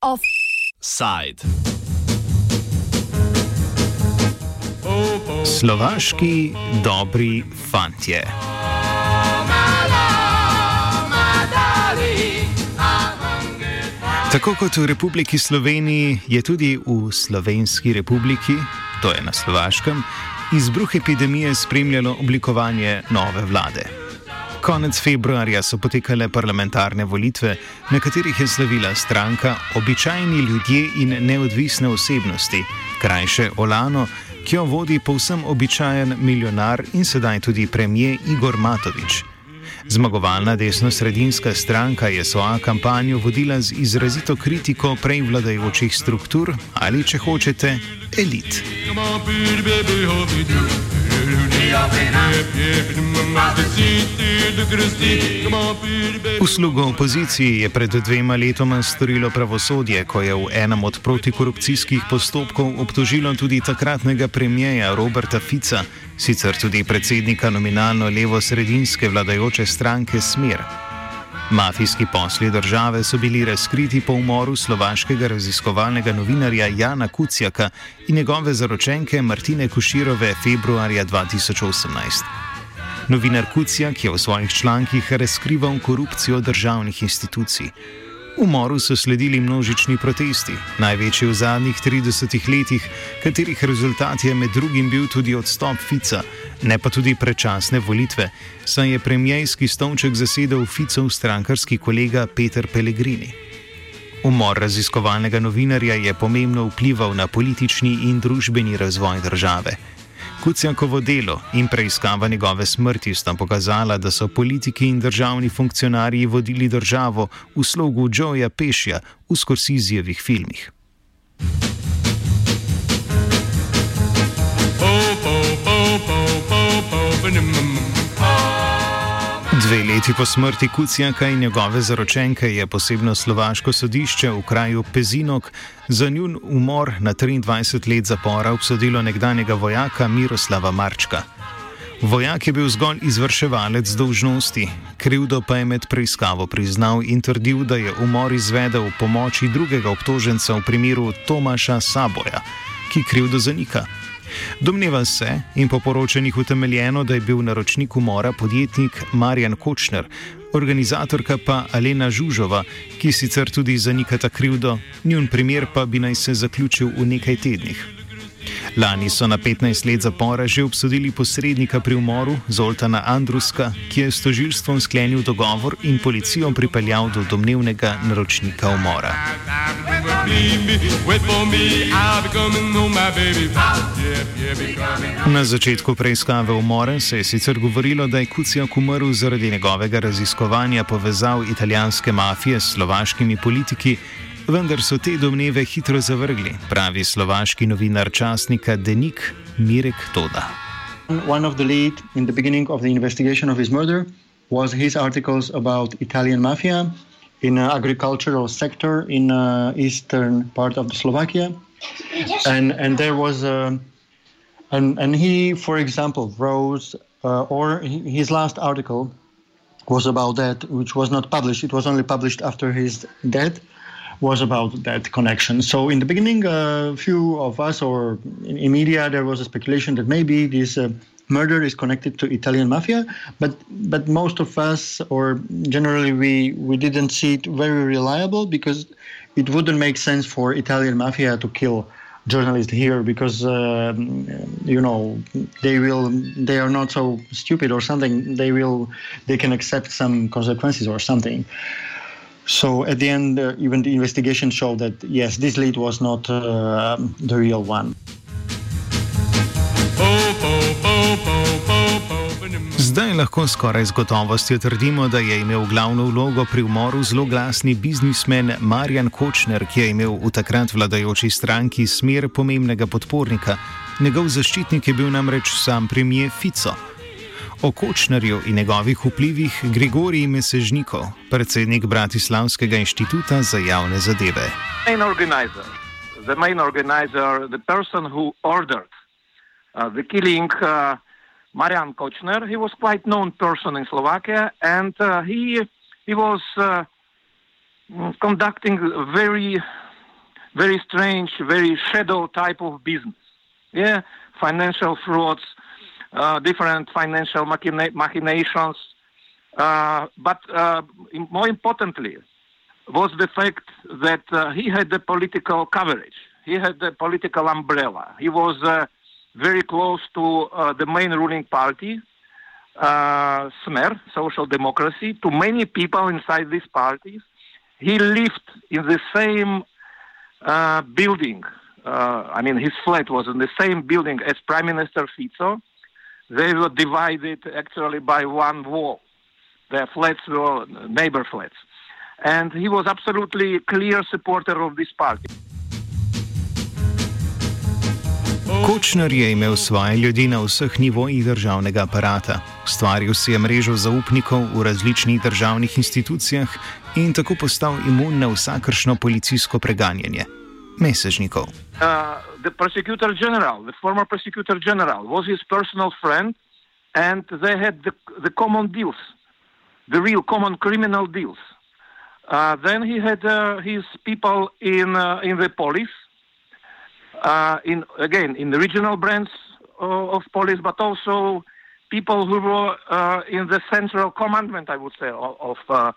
Offside. Slovaški dobri fantje. Tako kot v Republiki Sloveniji, je tudi v Slovenski republiki, to je na Slovaškem, izbruh epidemije spremljalo oblikovanje nove vlade. Konec februarja so potekale parlamentarne volitve, na katerih je slavila stranka Običajni ljudje in neodvisne osebnosti, krajše Olano, ki jo vodi povsem običajen milijonar in sedaj tudi premijer Igor Matovič. Zmagovalna desno-sredinska stranka je svojo kampanjo vodila z izrazito kritiko prej vladajočih struktur ali, če hočete, elit. Uslugo opoziciji je pred dvema letoma storilo pravosodje, ko je v enem od protikorupcijskih postopkov obtožilo tudi takratnega premijeja Roberta Fica, sicer tudi predsednika nominalno levo-sredinske vladajoče stranke Smer. Mafijski posli države so bili razkriti po umoru slovaškega raziskovalnega novinarja Jana Kucijaka in njegove zaročenke Martine Kuširove februarja 2018. Novinar Kucijak je v svojih člankih razkrival korupcijo državnih institucij. Umoru so sledili množični protesti, največji v zadnjih 30 letih, katerih rezultat je med drugim bil tudi odstop Fica, ne pa tudi predčasne volitve, saj je premijski stolček zasedel Ficov strankarski kolega Peter Pellegrini. Umor raziskovalnega novinarja je pomembno vplival na politični in družbeni razvoj države. Kucijankovo delo in preiskava njegove smrti sta pokazala, da so politiki in državni funkcionarji vodili državo v slogu Joeja Pešja v Skorsizijevih filmih. Dve leti po smrti Kucijaka in njegove zaročenke je posebno slovaško sodišče v kraju Pezinok za njun umor na 23 let zapora obsodilo nekdanjega vojaka Miroslava Marčka. Vojak je bil zgolj izvrševalec dolžnosti, krivdo pa je med preiskavo priznal in trdil, da je umor izvedel v pomoči drugega obtoženca v primeru Tomaša Saboja, ki krivdo zanika. Domneva se in po poročanjih utemeljeno, da je bil naročnik umora podjetnik Marjan Kočner, organizatorka pa Alena Žužova, ki sicer tudi zanika ta krivdo, njun primer pa bi naj se zaključil v nekaj tednih. Lani so na 15 let zapora že obsodili posrednika pri umoru Zoltana Andruska, ki je s tožilstvom sklenil dogovor in policijo pripeljal do domnevnega naročnika umora. Na začetku preiskave umora se je sicer govorilo, da je Kucijak umrl zaradi njegovega raziskovanja povezav italijanske mafije s slovaškimi politiki vendar so te domneve hitro zavrgli, pravi slovaški novinar časnika Denik Mirek Toda. One of the lead in the beginning of the investigation of his murder was his articles about Italian mafia in an agricultural sector in uh, eastern part of Slovakia, and and there was a, and and he, for example, wrote uh, or his last article was about that, which was not published. It was only published after his death was about that connection. So in the beginning, a uh, few of us or in, in, media there was a speculation that maybe this uh, murder is connected to Italian mafia, but but most of us or generally we we didn't see it very reliable because it wouldn't make sense for Italian mafia to kill journalists here because uh, you know they will they are not so stupid or something they will they can accept some consequences or something so at the end, uh, even the investigation showed that yes, this lead was not uh, the real one. Lahko skoraj z gotovostjo trdimo, da je imel glavno vlogo pri umoru zelo glasni biznismen Marjan Kočner, ki je imel v takrat vladajoči stranki smer pomembnega podpornika. Njegov zaščitnik je bil namreč sam premijer Fico. O Kočnerju in njegovih vplivih Grigorij Mesežnikov, predsednik Bratislavskega inštituta za javne zadeve. The main organizer, the person who ordered uh, the killing uh, Marian Kočner. He was quite known person in Slovakia, and uh, he he was uh, conducting a very very strange, very shadow type of business. Yeah, financial frauds, uh, different financial machina- machinations, uh, but uh, more importantly was the fact that uh, he had the political coverage. He had the political umbrella. He was very close to uh, the main ruling party, uh, Smer, Social Democracy, to many people inside these parties. He lived in the same uh, building. Uh, I mean, his flat was in the same building as Prime Minister Fico. They were divided actually by one wall. Their flats were neighbor flats. And he was absolutely clear supporter of this party. Kočner je imel svoje ljudi na vseh nivojih državnega aparata. Stvaril si je mrežo zaupnikov v različnih državnih institucijah in tako postal imun na vsakršno policijsko preganjanje. Mesežnikov. Uh, the prosecutor general, the former prosecutor general, was his personal friend, and they had the, the common deals, the real common criminal deals. Uh, then he had uh, his people in uh, in the police, uh, in again in the regional branch uh, of police, but also people who were uh, in the central commandment, I would say, of of, uh,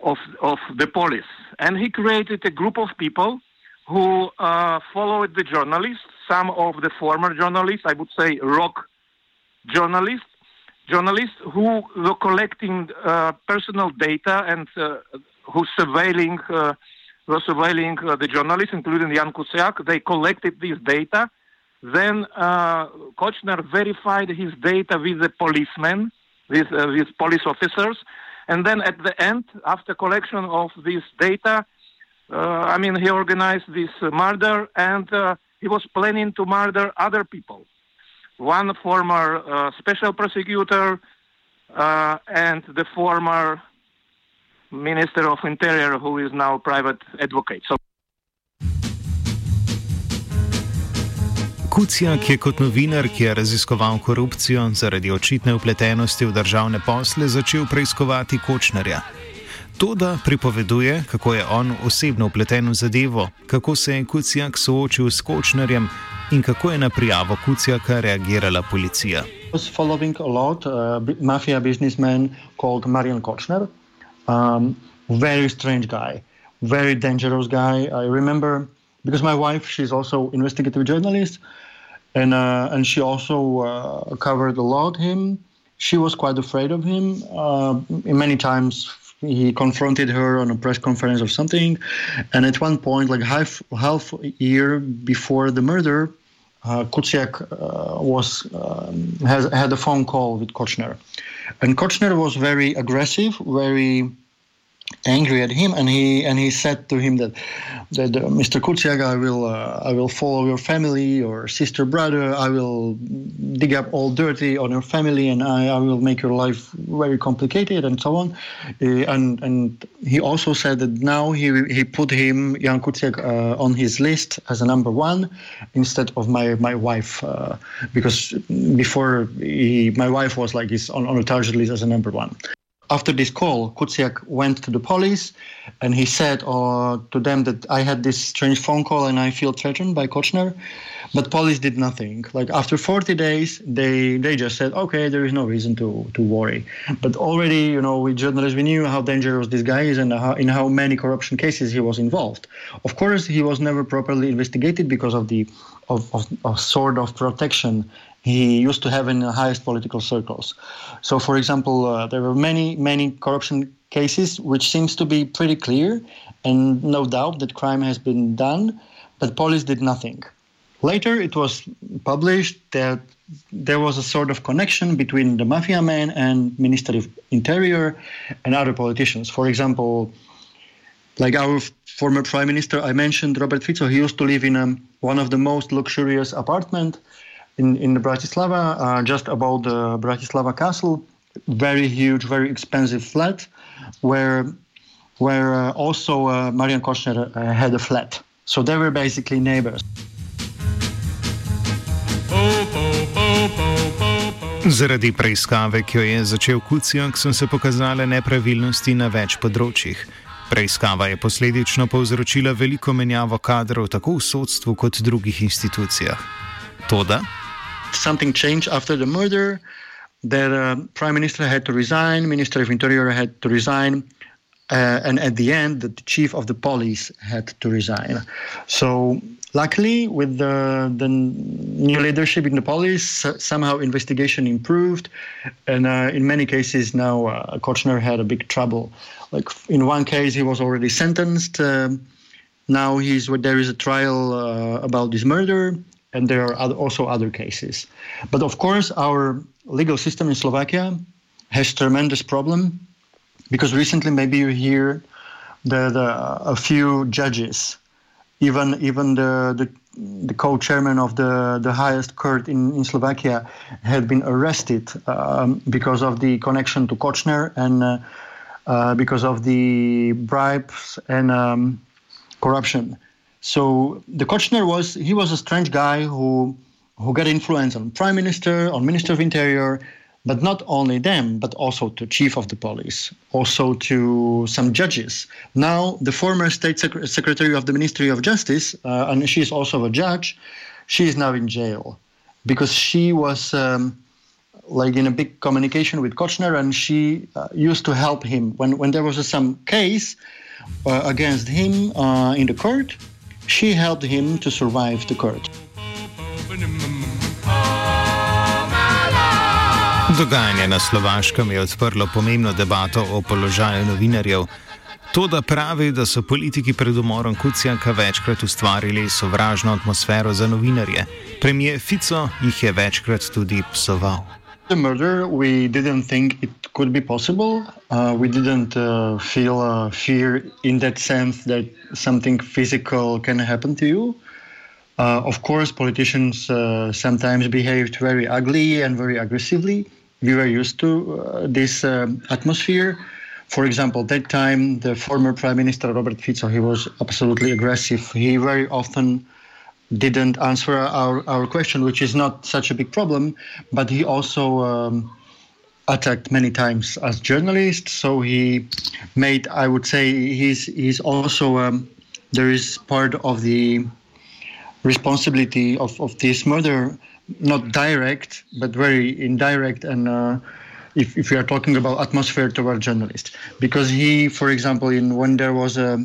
of of the police. And he created a group of people who uh, followed the journalists. Some of the former journalists, I would say, rock journalists, journalists who were collecting uh, personal data and who surveilling were surveilling uh, the journalists, including Jan Kuciak. They collected this data. Then uh, Kočner verified his data with the policemen, with, uh, with police officers. And then at the end, after collection of this data, uh, I mean, he organized this murder and uh, he was planning to murder other people. One former uh, special prosecutor uh, and the former Minister of Interior, who is now private advocate. So Kucijak je kot novinar, ki je raziskoval korupcijo zaradi očitne upletenosti v državne posle, začel preiskovati Kočnerja. To, da pripoveduje, kako je on osebno upleten v zadevo, kako se je Kucijak soočil s Kočnerjem in kako je na prijavo Kucijaka reagirala policija. was following a lot uh, mafia businessman called Marian Kochner. Um, very strange guy, very dangerous guy. I remember because my wife, she's also investigative journalist, and uh, and she also uh, covered a lot him. She was quite afraid of him. Uh, many times he confronted her on a press conference or something, and at one point, like half half a year before the murder, uh, Kuciak uh, was um, has had a phone call with Kočner, and Kočner was very aggressive, very angry at him, and he and he said to him that that uh, Mr. Kuciak, I will uh, I will follow your family, your sister, brother. I will dig up all dirty on your family, and I, I will make your life very complicated, and so on. Uh, and and he also said that now he he put him Jan Kuciak uh, on his list as a number one instead of my my wife, uh, because before he, my wife was like his on, on a target list as a number one after this call, Kuciak went to the police and he said uh, to them that I had this strange phone call and I feel threatened by Kočner. But police did nothing. Like after 40 days, they, they just said, okay, there is no reason to, to worry. But already, you know, we journalists, we knew how dangerous this guy is and how, in how many corruption cases he was involved. Of course, he was never properly investigated because of the of, of, of sort of protection he used to have in the highest political circles. So, for example, uh, there were many, many corruption cases which seems to be pretty clear, and no doubt that crime has been done, but police did nothing. Later, it was published that there was a sort of connection between the mafia man and Minister of Interior and other politicians. For example, like our former prime minister, I mentioned Robert Fico. He used to live in um, one of the most luxurious apartment in in Bratislava, uh, just above the Bratislava castle. Very huge, very expensive flat, where where uh, also uh, Marian Kochner uh, had a flat. So they were basically neighbors. Zaradi preiskave, ki jo je začel Kucijak, so se pokazale nepravilnosti na več področjih. Preiskava je posledično povzročila veliko menjavo kadrov tako v sodstvu kot drugih institucijah. Toda. Something changed after the murder. That uh, prime minister had to resign, minister of interior had to resign, uh, and at the end, the chief of the police had to resign. So Luckily, with the, the new leadership in the police, somehow investigation improved, and uh, in many cases now uh, Kočner had a big trouble. Like in one case, he was already sentenced. Um, now he's there is a trial uh, about this murder, and there are other, also other cases. But of course, our legal system in Slovakia has tremendous problem because recently maybe you hear that a few judges even even the the, the co-chairman of the the highest court in, in Slovakia had been arrested um, because of the connection to Kočner and uh, uh, because of the bribes and um, corruption. So the Kočner was he was a strange guy who who got influence on prime minister, on minister of interior, but not only them, but also to chief of the police, also to some judges. Now, the former state sec- secretary of the Ministry of Justice, uh, and she is also a judge, she is now in jail because she was um, like in a big communication with Kočner, and she uh, used to help him when when there was some case uh, against him uh, in the court. She helped him to survive the court. Dogajanje na Slovaškem je odprlo pomembno debato o položaju novinarjev. To, da pravi, da so politiki pred umorom Kucijaka večkrat ustvarili sovražno atmosfero za novinarje. Premijer Fico jih je večkrat tudi psoval. The murder, we didn't think it could be possible. Uh, we didn't uh, feel uh, fear in that sense that something physical can happen to you. Uh, of course, politicians uh, sometimes behaved very ugly and very aggressively. we were used to uh, this atmosphere. For example, that time the former Prime Minister Robert Fico he was absolutely aggressive. He very often didn't answer our, our question, which is not such a big problem, but he also um, attacked many times as journalist. So he made, I would say, he's he's also um, there is part of the responsibility of, of this murder not direct, but very indirect and uh, if, if we are talking about atmosphere toward journalists. Because he, for example, in when there was a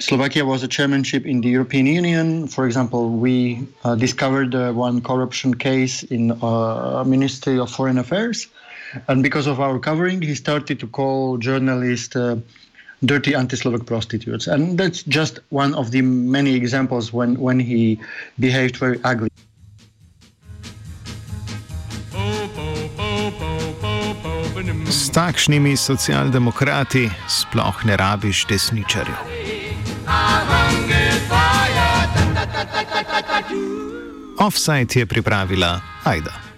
Slovakia was a chairmanship in the European Union. For example, we uh, discovered uh, one corruption case in uh, Ministry of Foreign Affairs, and because of our covering, he started to call journalists uh, dirty anti-Slovak prostitutes, and that's just one of the many examples when when he behaved very ugly. S takšnimi socialdemokrati sploh ne rabiš desničarjev. Offside je pripravila Aida.